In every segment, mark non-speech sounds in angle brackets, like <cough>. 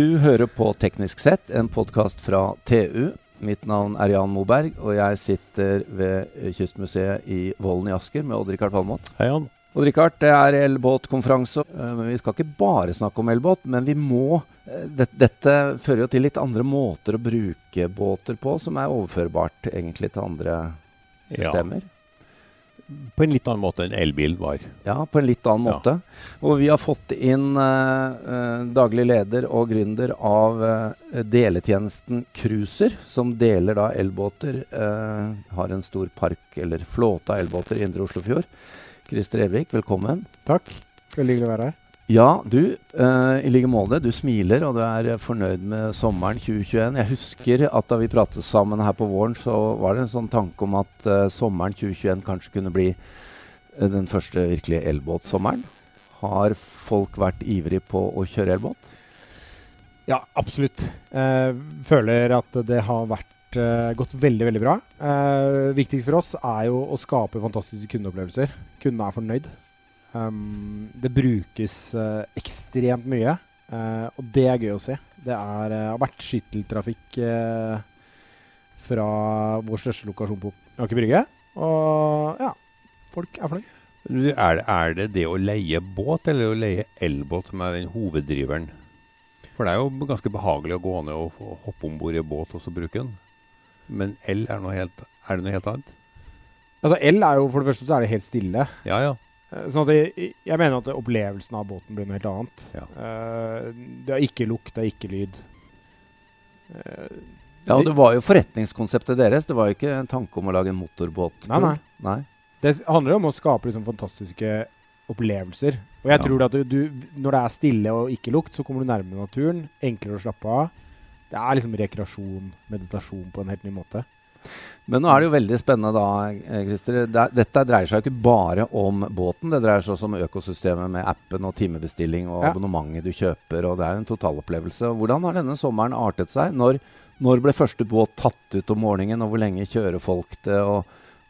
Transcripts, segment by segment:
Du hører på Teknisk sett, en podkast fra TU. Mitt navn er Jan Moberg, og jeg sitter ved Kystmuseet i Vollen i Asker med Odd-Rikard Valmot. Hei, Jan. Odd-Rikard, det er elbåtkonferanse. eh, Men vi skal ikke bare snakke om elbåt, men vi må dette, Dette fører jo til litt andre måter å bruke båter på, som er overførbart egentlig til andre systemer. På en litt annen måte enn elbil var. Ja, på en litt annen Ja. måte. Og vi har fått inn eh, eh, daglig leder og gründer av eh, deletjenesten Cruiser, som deler da elbåter. eh, har en stor park, eller flåte av elbåter i Indre Oslofjord. Christer Evik, velkommen. Takk. Veldig hyggelig å være her. Ja, du, Uh, i like måte. Du smiler, og du er eh, fornøyd med sommeren 2021. Jeg husker at da vi pratet sammen her på våren, så var det en sånn tanke om at uh, sommeren 2021 kanskje kunne bli den første virkelige elbåtsommeren. Har folk vært ivrig på å kjøre elbåt? Ja, absolutt. Føler at det har vært gått veldig, veldig bra. Viktigst for oss er jo å skape fantastiske kundeopplevelser. Kundene er fornøyd. Um, det brukes uh, ekstremt mye, uh, og det er gøy å se. Det er, uh, har vært skytteltrafikk fra vår største lokasjon på Aker Brygge. Og ja, folk er fornøyd. Er er det det å leie båt eller å leie elbåt som er den hoveddriveren? For det er jo ganske behagelig å gå ned og, og hoppe om bord i båt og så bruke den. Men el er, noe helt, er det noe helt annet? Altså El er jo for det første så er det helt stille. Ja, ja. Eh, Sånn at jeg, jeg mener at opplevelsen av båten blir noe helt annet. Ja. Eh, det er ikke lukt, det er ikke lyd. Eh, Ja, og det var jo forretningskonseptet deres. Det var jo ikke en tanke om å lage en motorbåt. Nei, nei. nei. det handler jo om å skape liksom fantastiske opplevelser. Og jeg Ja. tror at du, du, når det er stille og ikke lukt, så kommer du nærmere naturen. Enklere å slappe av. Det er liksom rekreasjon, meditasjon på en helt ny måte. Men nå er det jo veldig spennende da, eh, Christer. Er- dette dreier seg jo ikke bare om båten. Det dreier seg også om økosystemet med appen og timebestilling og Ja. abonnementet du kjøper. og Det er jo en totalopplevelse. Hvordan har denne sommeren artet seg? Når, når ble første båt tatt ut om morgenen, og hvor lenge kjører folk det? og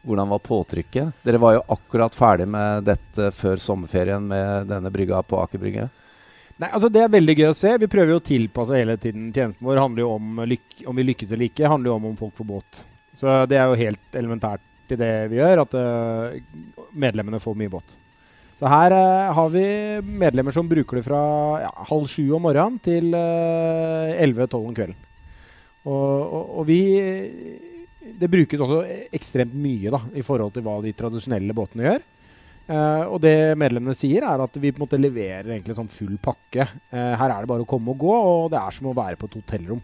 hvordan var påtrykket? Dere var jo akkurat ferdig med dette før sommerferien med denne brygga på Aker Brygge. Nei, altså Det er veldig gøy å se. Vi prøver jo å tilpasse hele tiden. Tjenesten vår handler jo om om vi lykkes eller ikke. handler jo om om folk får båt. Så det er jo helt elementært i det vi gjør, at uh, medlemmene får mye båt. Så her uh, har vi medlemmer som bruker det fra ja, halv sju om morgenen til elleve-tolv om kvelden. Og, og, og vi Det brukes også ekstremt mye da, i forhold til hva de tradisjonelle båtene gjør. Eh, og det medlemmene sier, er at vi på en måte leverer egentlig en sånn full pakke. Eh, her er det bare å komme og gå, og det er som å være på et hotellrom.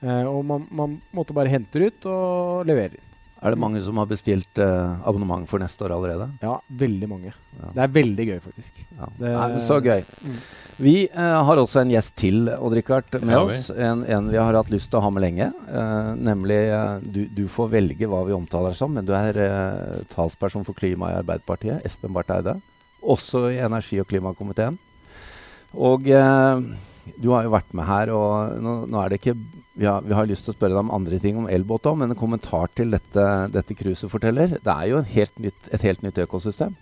Eh, og man, man måtte bare henter ut og leverer. Er det mange som har bestilt eh, abonnement for neste år allerede? Ja, veldig mange. Ja. Det er veldig gøy, faktisk. Ja. Det- Nei, så gøy. Mm. Vi eh, har også en gjest til, Odd-Rikard, med ja, oss. En, en vi har hatt lyst til å ha med lenge. Eh, nemlig du, du får velge hva vi omtaler som, men du er eh, talsperson for klima i Arbeiderpartiet. Espen Barth Eide. Også i energi- og klimakomiteen. Og eh, du har jo vært med her, og nå, nå er det ikke vi har, vi har lyst til å spørre deg om andre ting om elbåt òg, men en kommentar til dette, dette cruiset forteller. Det er jo helt nytt, et helt nytt økosystem.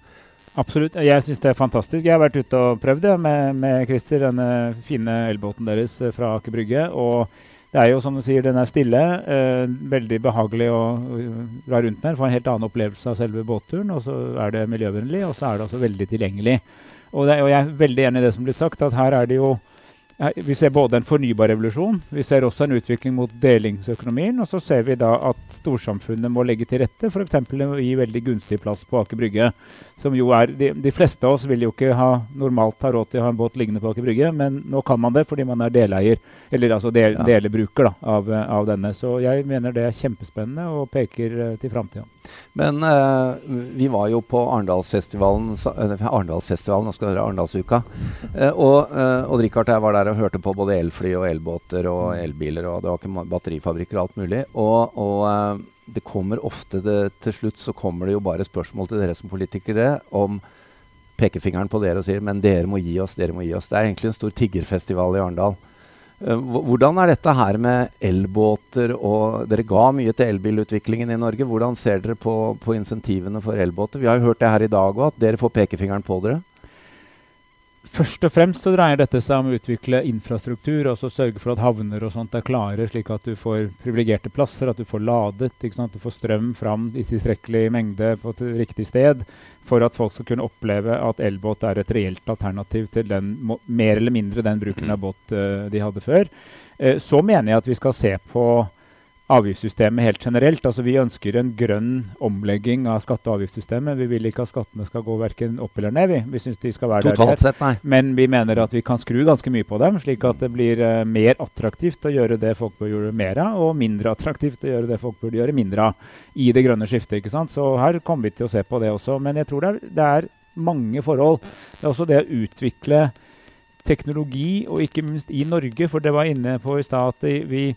Absolutt. Jeg syns det er fantastisk. Jeg har vært ute og prøvd det med, med Christer, denne fine elbåten deres eh, fra Aker Brygge. Og det er jo som du sier, den er stille. Eh, veldig behagelig å å dra rundt med. Få en helt annen opplevelse av selve båtturen. Og så er det miljøvennlig, og så er det også veldig tilgjengelig. Og, det, og jeg er veldig enig i det som blir sagt, at her er det jo ja, vi ser både en fornybar revolusjon, vi ser også en utvikling mot delingsøkonomien. Og så ser vi da at storsamfunnet må legge til rette, f.eks. gi veldig gunstig plass på Aker Brygge. Som jo er, de, de fleste av oss vil jo ikke ha, normalt ha råd til å ha en båt liggende på Aker Brygge, men nå kan man det fordi man er deleier, eller altså del, Ja. delebruker da, av, av denne. Så jeg mener det er kjempespennende og peker eh, til framtida. Men uh, vi var jo på Arendalsfestivalen, eh, Arendalsfestivalen nå skal dere Arendalsuka. Uh, og uh, Odd-Rikard og jeg var der og hørte på både elfly og elbåter og elbiler, og det var ikke batterifabrikker og alt mulig. Og, og det kommer ofte det, Til slutt så kommer det jo bare spørsmål til dere som politikere om pekefingeren på dere og sier men dere må gi oss, dere må gi oss. Det er egentlig en stor tiggerfestival i Arendal. Eh, hv- Hvordan er dette her med elbåter og Dere ga mye til elbilutviklingen i Norge. Hvordan ser dere på, på insentivene for elbåter? Vi har jo hørt det her i dag òg, at dere får pekefingeren på dere. Først og fremst så dreier dette seg om å utvikle infrastruktur. altså Sørge for at havner og sånt er klare, slik at du får privilegerte plasser, at du får ladet. At du får strøm fram i tilstrekkelig mengde på et riktig sted. For at folk skal kunne oppleve at elbåt er et reelt alternativ til den, mer eller mindre den bruken av båt uh, de hadde før. Uh, så mener jeg at vi skal se på avgiftssystemet helt generelt. Altså Vi ønsker en grønn omlegging av skatte- og avgiftssystemet. Vi vil ikke at skattene skal gå verken opp eller ned. Vi, vi synes de skal være Totalt der. Sett, nei. Men vi mener at vi kan skru ganske mye på dem, slik at det blir uh, mer attraktivt å gjøre det folk bør gjøre mer av, og mindre attraktivt å gjøre det folk burde gjøre mindre av i det grønne skiftet. ikke sant? Så her kommer vi til å se på det også. Men jeg tror det er, det er mange forhold. Det er også det å utvikle teknologi, og ikke minst i Norge, for det var inne på i stad at vi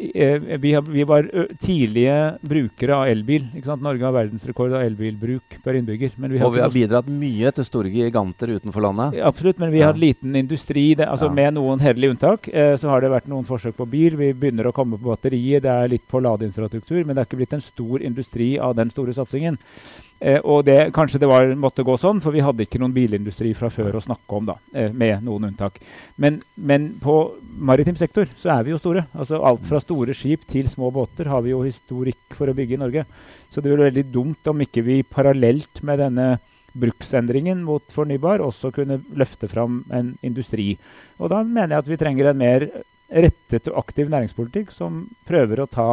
vi, har, vi, var tidlige brukere av elbil. Norge har verdensrekord av elbilbruk per innbygger. Vi og vi har bidratt mye til store giganter utenfor landet. Absolutt, men vi ja. har liten industri. Det, altså ja. Med noen hederlige unntak eh, så har det vært noen forsøk på bil. Vi begynner å komme på batterier. Det er litt på ladeinfrastruktur, men det er ikke blitt en stor industri av den store satsingen. Eh, og det, kanskje det var, måtte gå sånn, for vi hadde ikke noen bilindustri fra før å snakke om, da, eh, med noen unntak. Men, men, på maritim sektor så er vi jo store. Altså Alt fra store skip til små båter har vi jo historikk for å bygge i Norge. Så det ville veldig dumt om ikke vi parallelt med denne bruksendringen mot fornybar også kunne løfte fram en industri. Og da mener jeg at vi trenger en mer rettet og aktiv næringspolitikk som prøver å ta,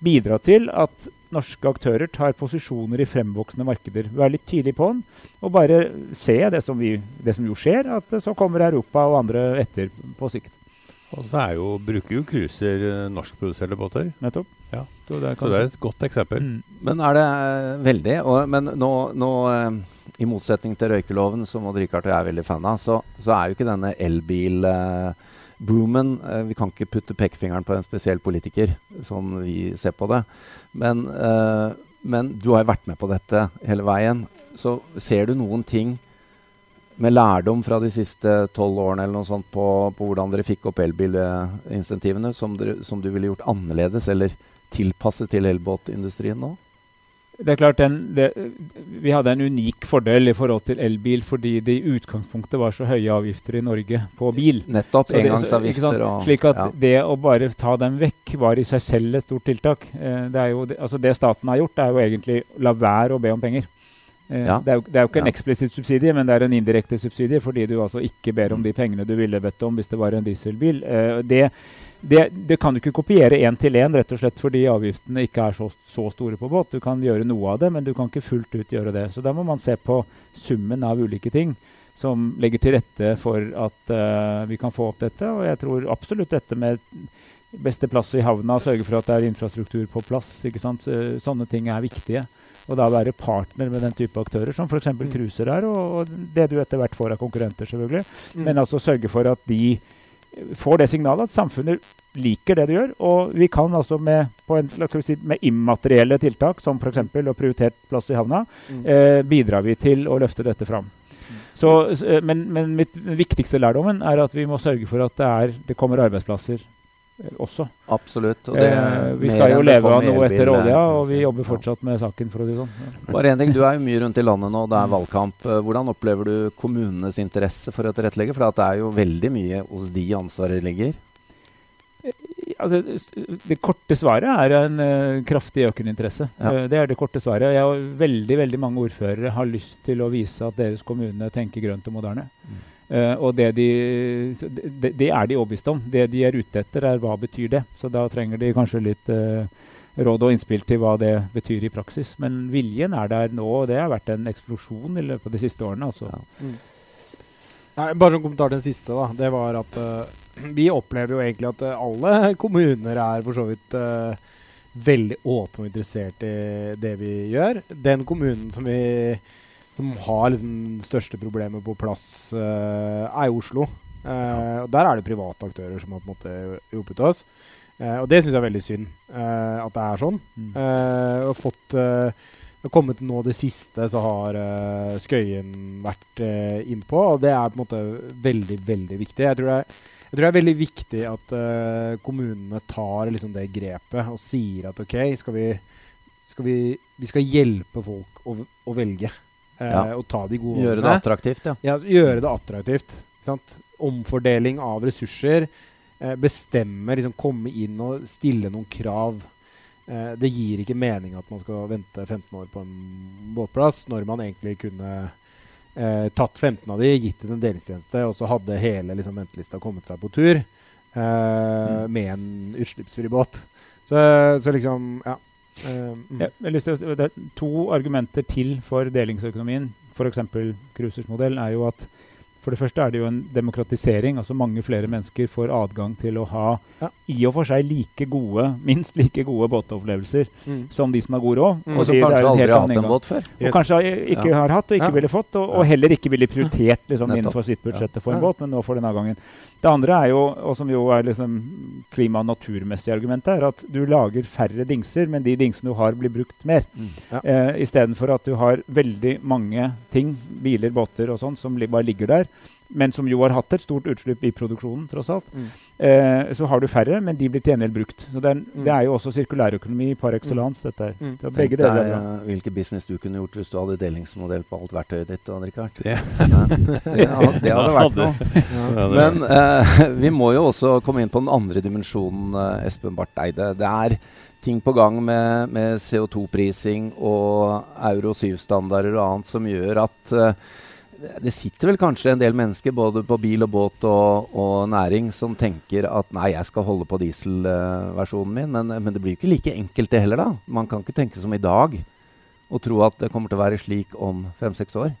bidra til at norske aktører tar posisjoner i fremvoksende markeder. Vær litt tydelig på den, og bare se det som, vi, det som jo skjer, at så kommer Europa og andre etter på sikt. Og så jo, bruker jo cruiser uh, norskproduserte båter. Nettopp. Ja. Så, det så, det er et godt eksempel. Mm. Men er det uh, veldig og, Men nå, nå uh, i motsetning til røykeloven, som Odd Rikard og jeg er veldig fan av, så, så er jo ikke denne elbil uh, Broomen eh, Vi kan ikke putte pekefingeren på en spesiell politiker, sånn vi ser på det. Men, eh, men du har jo vært med på dette hele veien. Så ser du noen ting med lærdom fra de siste tolv årene eller noe sånt på, på hvordan dere fikk opp elbilinsentivene, som, som du ville gjort annerledes eller tilpasset til elbåtindustrien nå? Det er klart den, det, Vi hadde en unik fordel i forhold til elbil fordi det i utgangspunktet var så høye avgifter i Norge på bil. Nettopp. Engangsavgifter. Og, slik at ja. det å bare ta dem vekk var i seg selv et stort tiltak. Eh, det, jo, altså det staten har gjort, er jo egentlig la være å be om penger. Eh, ja. det, er jo, det, er jo, ikke en ja. eksplisitt subsidie, men det er en indirekte subsidie fordi du altså ikke ber om de pengene du ville bedt om hvis det var en dieselbil. Eh, det det, det, kan du ikke kopiere én til én, rett og slett fordi avgiftene ikke er så, så, store på båt. Du kan gjøre noe av det, men du kan ikke fullt ut gjøre det. Så da må man se på summen av ulike ting som legger til rette for at uh, vi kan få opp dette. Og jeg tror absolutt dette med beste plass i havna, sørge for at det er infrastruktur på plass. ikke sant? Sånne ting er viktige. Og da være partner med den type aktører, som f.eks. Mm. cruiser er, og, og, det du etter hvert får av konkurrenter, selvfølgelig. Mm. Men altså sørge for at de får det signalet at samfunnet liker det du gjør. Og vi kan altså med, en, si, med immaterielle tiltak, som f.eks. å prioritert plass i havna, mm. eh, bidrar vi til å løfte dette fram. Mm. Så, eh, men, men mitt viktigste lærdommen er at vi må sørge for at det, er, det kommer arbeidsplasser også. Absolutt. Eh, vi skal jo leve av noe etter olja, og vi jobber fortsatt med saken. for å si sånn. Ja. Bare en ting, Du er jo mye rundt i landet nå, det er valgkamp. Eh, hvordan opplever du kommunenes interesse for å tilrettelegge? For det er jo veldig mye hos de ansvaret ligger altså, det korte svaret er en uh, kraftig økende interesse. Ja. Uh, det er det korte svaret. Jeg og veldig veldig mange ordførere har lyst til å vise at deres kommune tenker grønt og moderne. Mm. Uh, og det, de, det, det, er de overbevist om. Det de er ute etter, er hva betyr det. Så da trenger de kanskje litt råd og innspill til hva det betyr i praksis. Men viljen er der nå, og det har vært en eksplosjon i løpet av de siste årene. Altså. Ja. Mm. Nei, bare som kommentar til den siste. da, Det var at vi opplever jo egentlig at alle <laughs> kommuner er for så vidt uh, veldig åpne og interessert i det vi gjør. Den kommunen som, vi, som har liksom største problemet på plass, uh, er Oslo. Uh, og Der er det private aktører som har på en måte hjulpet oss. og det syns jeg er veldig synd at det er sånn. Mm. og fått kommet nå det siste, så har uh, Skøyen vært uh, innpå. Og det er på en måte veldig, veldig viktig. Jeg tror det er jeg tror det er veldig viktig at uh, kommunene tar liksom det grepet og sier at OK, skal vi, skal vi, vi skal hjelpe folk å, å velge. Eh, Ja. og ta de gode Gjøre det attraktivt, ja. Ja, gjøre det attraktivt. Sant? Omfordeling av ressurser. Eh, bestemme, liksom komme inn og stille noen krav. Eh, det gir ikke mening at man skal vente 15 år på en båtplass, når man egentlig kunne eh, tatt 15 av de, gitt den en delingstjeneste, og så hadde hele liksom, ventelista kommet seg på tur eh, med en utslippsfri båt. Så, så liksom Ja. Eh, mm. Ja, jeg lyst til å, det er to argumenter til for delingsøkonomien, f.eks. Krusers modell, er jo at for det første er det jo en demokratisering. altså Mange flere mennesker får adgang til å ha Ja. i og for seg like gode, minst like gode båtopplevelser Mm. som de som har god råd. Mm. Og som er kanskje aldri har hatt en båt før. Yes. Og kanskje ikke Ja. har hatt og ikke Ja. ville fått, og, og heller ikke ville prioritert liksom, innenfor sitt budsjett å få en Ja. båt, men nå får den gangen. Det andre er jo, og som jo er liksom klima- og naturmessige argumentet, er at du lager færre dingser, men de dingsene du har, blir brukt mer. Mm. Ja. Eh, Istedenfor at du har veldig mange ting, biler, båter og sånn, som li bare ligger der, men som jo har hatt et stort utslipp i produksjonen, tross alt. Mm. Eh, så har du færre, men de blir til gjengjeld brukt. Så det er, Mm. det er jo også sirkulærøkonomi par excellence, dette her. Det Tenk deg bra. eh, hvilken business du kunne gjort hvis du hadde delingsmodell på alt verktøyet ditt. Odd Rikard. Det- det, hadde- <laughs> det hadde vært noe. Ja, Men eh, <laughs> vi må jo også komme inn på den andre dimensjonen, eh, Espen Barth Eide. Det er ting på gang med, med CO2-prising og Euro 7-standarder og annet som gjør at eh, det sitter vel kanskje en del mennesker både på bil og båt og, og næring som tenker at nei, jeg skal holde på dieselversjonen min, men, men det blir jo ikke like enkelt det heller, da. Man kan ikke tenke som i dag og tro at det kommer til å være slik om fem-seks år.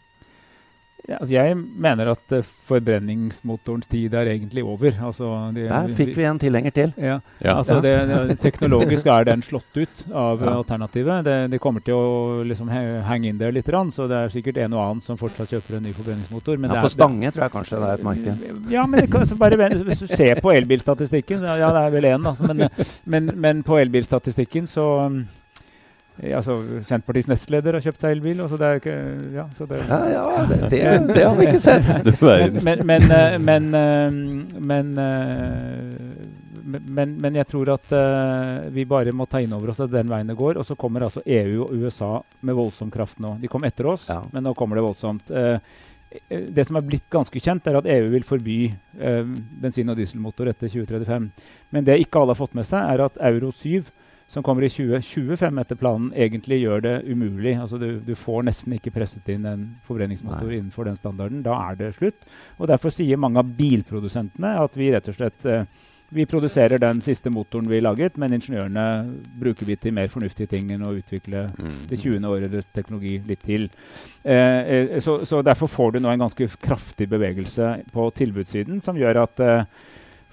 Ja, altså jeg mener at uh, forbrenningsmotorens tid er egentlig over. Altså, de, Der fikk vi en tilhenger til. Ja, Ja. altså det, det, teknologisk er den slått ut av <laughs> Ja. alternativet. Det, det kommer til å liksom henge inn der litt, så det er sikkert en og annen som fortsatt kjøper en ny forbrenningsmotor. Men Ja, det på Stange tror jeg kanskje det er et marked. Ja, men det kan, bare, hvis du ser på elbilstatistikken så Ja, det er vel én, da. Men, men, men på elbilstatistikken så altså, Senterpartiets nestleder har kjøpt seg elbil. og så det er ikke, ja, så det, Ja, ja, det, det, det har vi ikke sett. <laughs> Men, men, men, eh, men, eh, men, eh, men, men, men jeg tror at eh, vi bare må ta inn over oss at den veien det går. Og så kommer altså EU og USA med voldsom kraft nå. De kom etter oss, Ja. men nå kommer det voldsomt. Eh, eh, det som er blitt ganske kjent, er at EU vil forby eh, bensin- og dieselmotor etter 2035. Men det ikke alle har fått med seg, er at Euro 7 som kommer i 2025 etter planen, egentlig gjør det umulig. Altså du, du får nesten ikke presset inn en forbrenningsmotor Nei. innenfor den standarden. Da er det slutt. Og Derfor sier mange av bilprodusentene at vi rett og slett eh, vi produserer den siste motoren vi laget, men ingeniørene bruker vi til mer fornuftige ting enn å utvikle Mm. det 20. årets teknologi litt til. Eh, eh, så, så Derfor får du nå en ganske kraftig bevegelse på tilbudssiden som gjør at eh,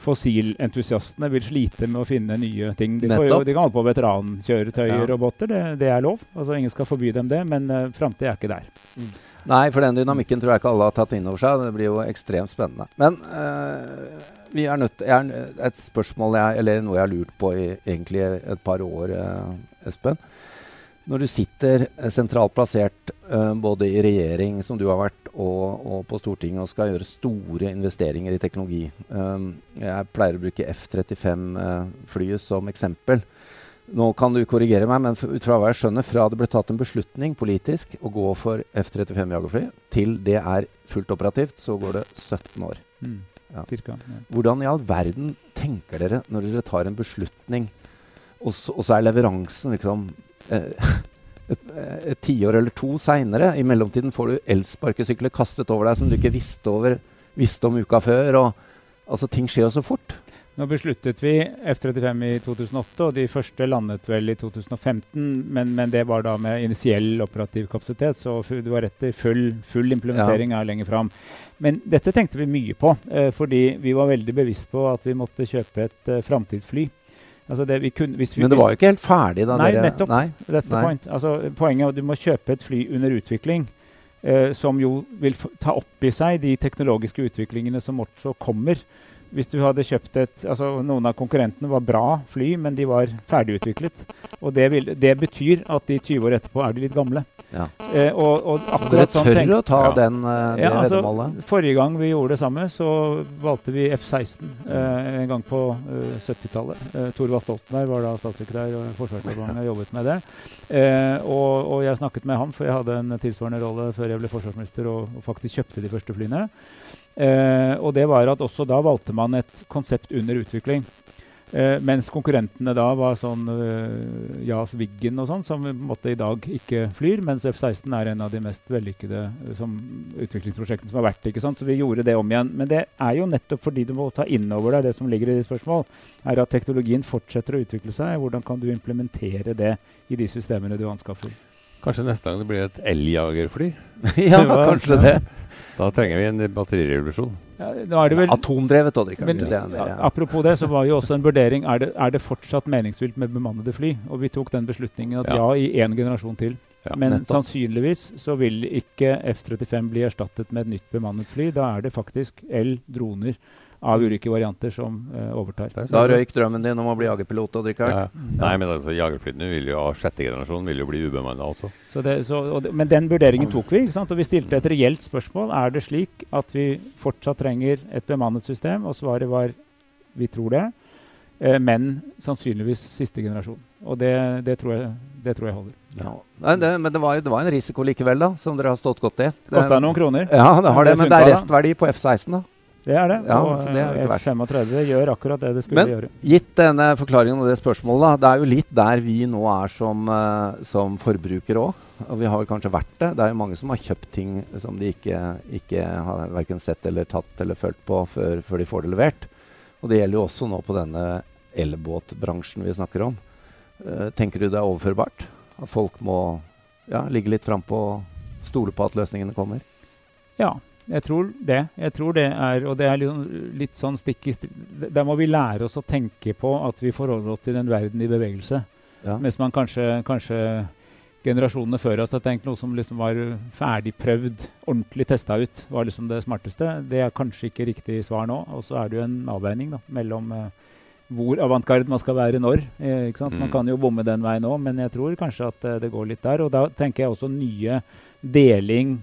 fossilentusiastene vil slite med å finne nye ting. De, får jo, de kan holde på veterankjøretøyer Ja. og båter, det, det er lov. Altså Ingen skal forby dem det, men uh, framtida er ikke der. Nei, for den dynamikken tror jeg ikke alle har tatt inn over seg. Det blir jo ekstremt spennende. Men uh, vi er nødt til, er, Et spørsmål jeg, eller noe jeg har lurt på i egentlig et par år, uh, Espen. Når du sitter eh, sentralt plassert eh, både i regjering, som du har vært, og, og på Stortinget og skal gjøre store investeringer i teknologi um, Jeg pleier å bruke F-35-flyet som eksempel. Nå kan du korrigere meg, men ut fra hva jeg skjønner, fra det ble tatt en beslutning politisk å gå for F-35 jagerfly, til det er fullt operativt, så går det 17 år. Mm. Ja. Cirka, ja. Hvordan i all verden tenker dere når dere tar en beslutning, og så, og så er leveransen liksom eh, <laughs> et, et tiår eller to seinere? I mellomtiden får du elsparkesykler kastet over deg som du ikke visste, over, visste om uka før. og altså Ting skjer jo så fort. Nå besluttet vi F-35 i 2008, og de første landet vel i 2015. Men, men det var da med initiell operativ kapasitet, så du har var etter full, full implementering er lenger fram. Men dette tenkte vi mye på, eh, fordi vi var veldig bevisst på at vi måtte kjøpe et eh, framtidsfly. Altså det, hvis vi, Men det var jo ikke helt ferdig da Nei, dere nettopp. Nei. That's the Nei. point. Altså, poenget er at du må kjøpe et fly under utvikling. eh, som jo vil ta opp i seg de teknologiske utviklingene som også kommer. Hvis du hadde kjøpt et altså Noen av konkurrentene var bra fly, men de var ferdigutviklet. Og det, vil, det betyr at de 20 år etterpå er de litt gamle. Ja. Eh, og, og akkurat sånn tør tenk- å ta Ja. den, eh, det Ja, altså, veddemålet? Forrige gang vi gjorde det samme, så valgte vi F-16 eh, en gang på eh, 70-tallet. Eh, Thorvald Stoltenberg var da statssekretær og Forsvarsdepartementet jobbet med det. Eh, og, og jeg snakket med ham, for jeg hadde en tilsvarende rolle før jeg ble forsvarsminister og, og faktisk kjøpte de første flyene. Eh, og det var at også da valgte man et konsept under utvikling. Eh, mens konkurrentene da var sånn uh, JAS Wiggen og sånn, som på en måte i dag ikke flyr, mens F-16 er en av de mest vellykkede som utviklingsprosjektene som har vært. ikke sant? Så vi gjorde det om igjen. Men det er jo nettopp fordi du må ta inn over deg det som ligger i de spørsmål, er at teknologien fortsetter å utvikle seg. Hvordan kan du implementere det i de systemene du anskaffer? Kanskje neste gang det blir et eljagerfly? <laughs> <laughs> ja, kanskje det. Da trenger vi en batterirevolusjon. Ja, vel Atomdrevet, Rikard. Mer, ja, ja. apropos det, så var jo også en vurdering er det, er det fortsatt meningsfylt med bemannede fly. Og vi tok den beslutningen at ja, Ja. i én generasjon til. Ja, Men nettopp. sannsynligvis så vil ikke F-35 bli erstattet med et nytt bemannet fly. Da er det faktisk L-droner av ulike varianter som uh, overtar. Er Da røyk drømmen din om å bli jagerpilot, og Rikard. Ja. Nei, men altså, jagerflyene vil jo av sjette generasjon vil jo bli ubemanna også. Så det, så, og det, men den vurderingen tok vi. ikke sant? Og vi stilte et reelt spørsmål. Er det slik at vi fortsatt trenger et bemannet system? Og svaret var vi tror det. Eh, men sannsynligvis siste generasjon. Og det, det, tror, jeg, det tror jeg holder. Ja. Nei, det, men det var, det var en risiko likevel, da, som dere har stått godt i. Det- Kosta noen kroner. Ja, det har det men det er restverdi på F-16, da. Det er det. Ja, og det er verst. F-35 gjør akkurat det det skulle Men- gjøre. Gitt denne forklaringen og det spørsmålet, da, det er jo litt der vi nå er som, uh, som forbrukere òg. Og vi har kanskje vært det. Det er jo mange som har kjøpt ting som de ikke, ikke har verken sett eller tatt eller følt på før, før de får det levert. Og det gjelder jo også nå på denne elbåtbransjen vi snakker om. Uh, tenker du det er overførbart? At folk må ja, ligge litt frampå og stole på at løsningene kommer? Ja, jeg tror det. Jeg tror det er, og det er litt, litt sånn stikk i Der må vi lære oss å tenke på at vi forholder oss til en verden i bevegelse. Ja. Mens man kanskje, kanskje generasjonene før oss har tenkt noe som liksom var ferdig prøvd, ordentlig testa ut, var liksom det smarteste. Det er kanskje ikke riktig svar nå. Og så er det jo en avveining da, mellom eh, hvor avantgarde man skal være når. Eh, ikke sant? Man Mm. kan jo bomme den veien òg, men jeg tror kanskje at eh, det går litt der. Og da tenker jeg også nye deling,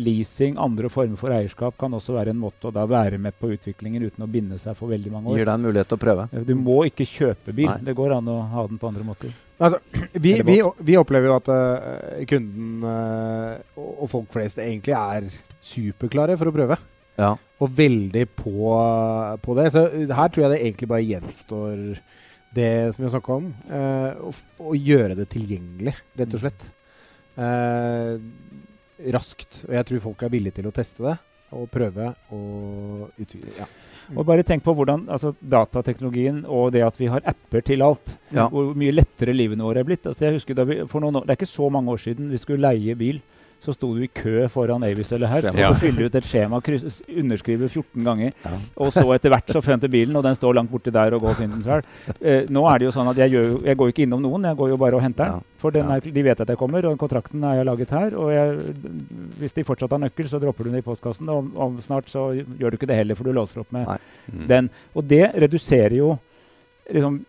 leasing, andre former for eierskap kan også være en måte å da være med på utviklingen uten å binde seg for veldig mange år. Gir deg en mulighet til å prøve? Du må ikke kjøpe bil. Nei. Det går an å ha den på andre måter. Vi, vi, vi opplever jo at uh, kunden uh, og, folk flest egentlig er superklare for å prøve. Ja. Og veldig på, på det. Så her tror jeg det egentlig bare gjenstår det som vi har snakka om. Uh, å å gjøre det tilgjengelig, rett og slett. Eh, raskt. Og jeg tror folk er villige til å teste det og prøve og utvide. Ja. Og bare tenk på hvordan altså, datateknologien og det at vi har apper til alt, Ja. hvor mye lettere livene våre er blitt. Altså, jeg husker da vi, for noen år, Det er ikke så mange år siden vi skulle leie bil. Så sto du i kø foran Avis eller her, så du fylle ut et skjema, kryss, underskrive 14 ganger. Ja. Og så etter hvert så fant du bilen, og den står langt borti der og går og finner den selv. Eh, nå er det jo sånn at jeg, gjør, jeg går ikke innom noen, jeg går jo bare og henter den. Ja. For den er, de vet at jeg kommer, og kontrakten er jeg laget her. Og jeg, hvis de fortsatt har nøkkel, så dropper du den i postkassen. Og om snart så gjør du ikke det heller, for du låser opp med Mm. den. Og det reduserer jo liksom,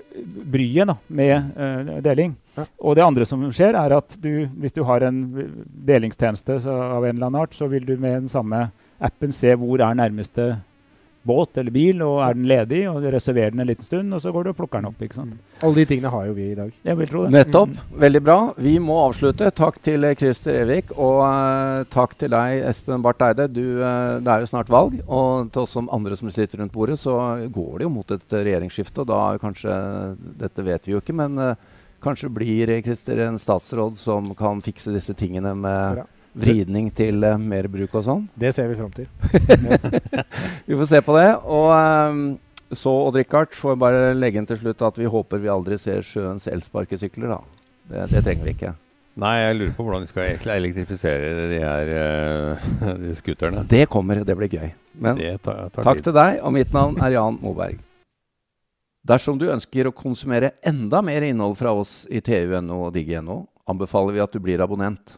bryet da, med uh, deling. Ja. Og det andre som skjer, er at du, hvis du har en delingstjeneste så, av en eller annen art, så vil du med den samme appen se hvor er nærmeste båt eller bil, og er den ledig, og reserverer den en liten stund, og så går du og plukker den opp. ikke sant? Alle de tingene har jo vi i dag. Jeg vil tro det. Nettopp. Mm. Veldig bra. Vi må avslutte. Takk til eh, Christer Evik, og uh, takk til deg, Espen Barth Eide. Du, uh, det er jo snart valg, og til oss som andre som sitter rundt bordet, så går det jo mot et regjeringsskifte, og da er kanskje Dette vet vi jo ikke, men uh, kanskje blir Christer en statsråd som kan fikse disse tingene med Bra. Vridning til uh, mer bruk og sånn. Det ser vi fram til. <laughs> Vi får se på det. Og um, så, Odd Rikard, får bare legge inn til slutt at vi håper vi aldri ser sjøens elsparkesykler, da. Det, det trenger vi ikke. Nei, jeg lurer på hvordan vi skal egentlig elektrifisere de her uh, <laughs> de scooterne. Det kommer, det blir gøy. Men tar, tar takk tid. til deg, og mitt navn er Jan Moberg. Dersom du ønsker å konsumere enda mer innhold fra oss i TU.no og Digg.no, anbefaler vi at du blir abonnent.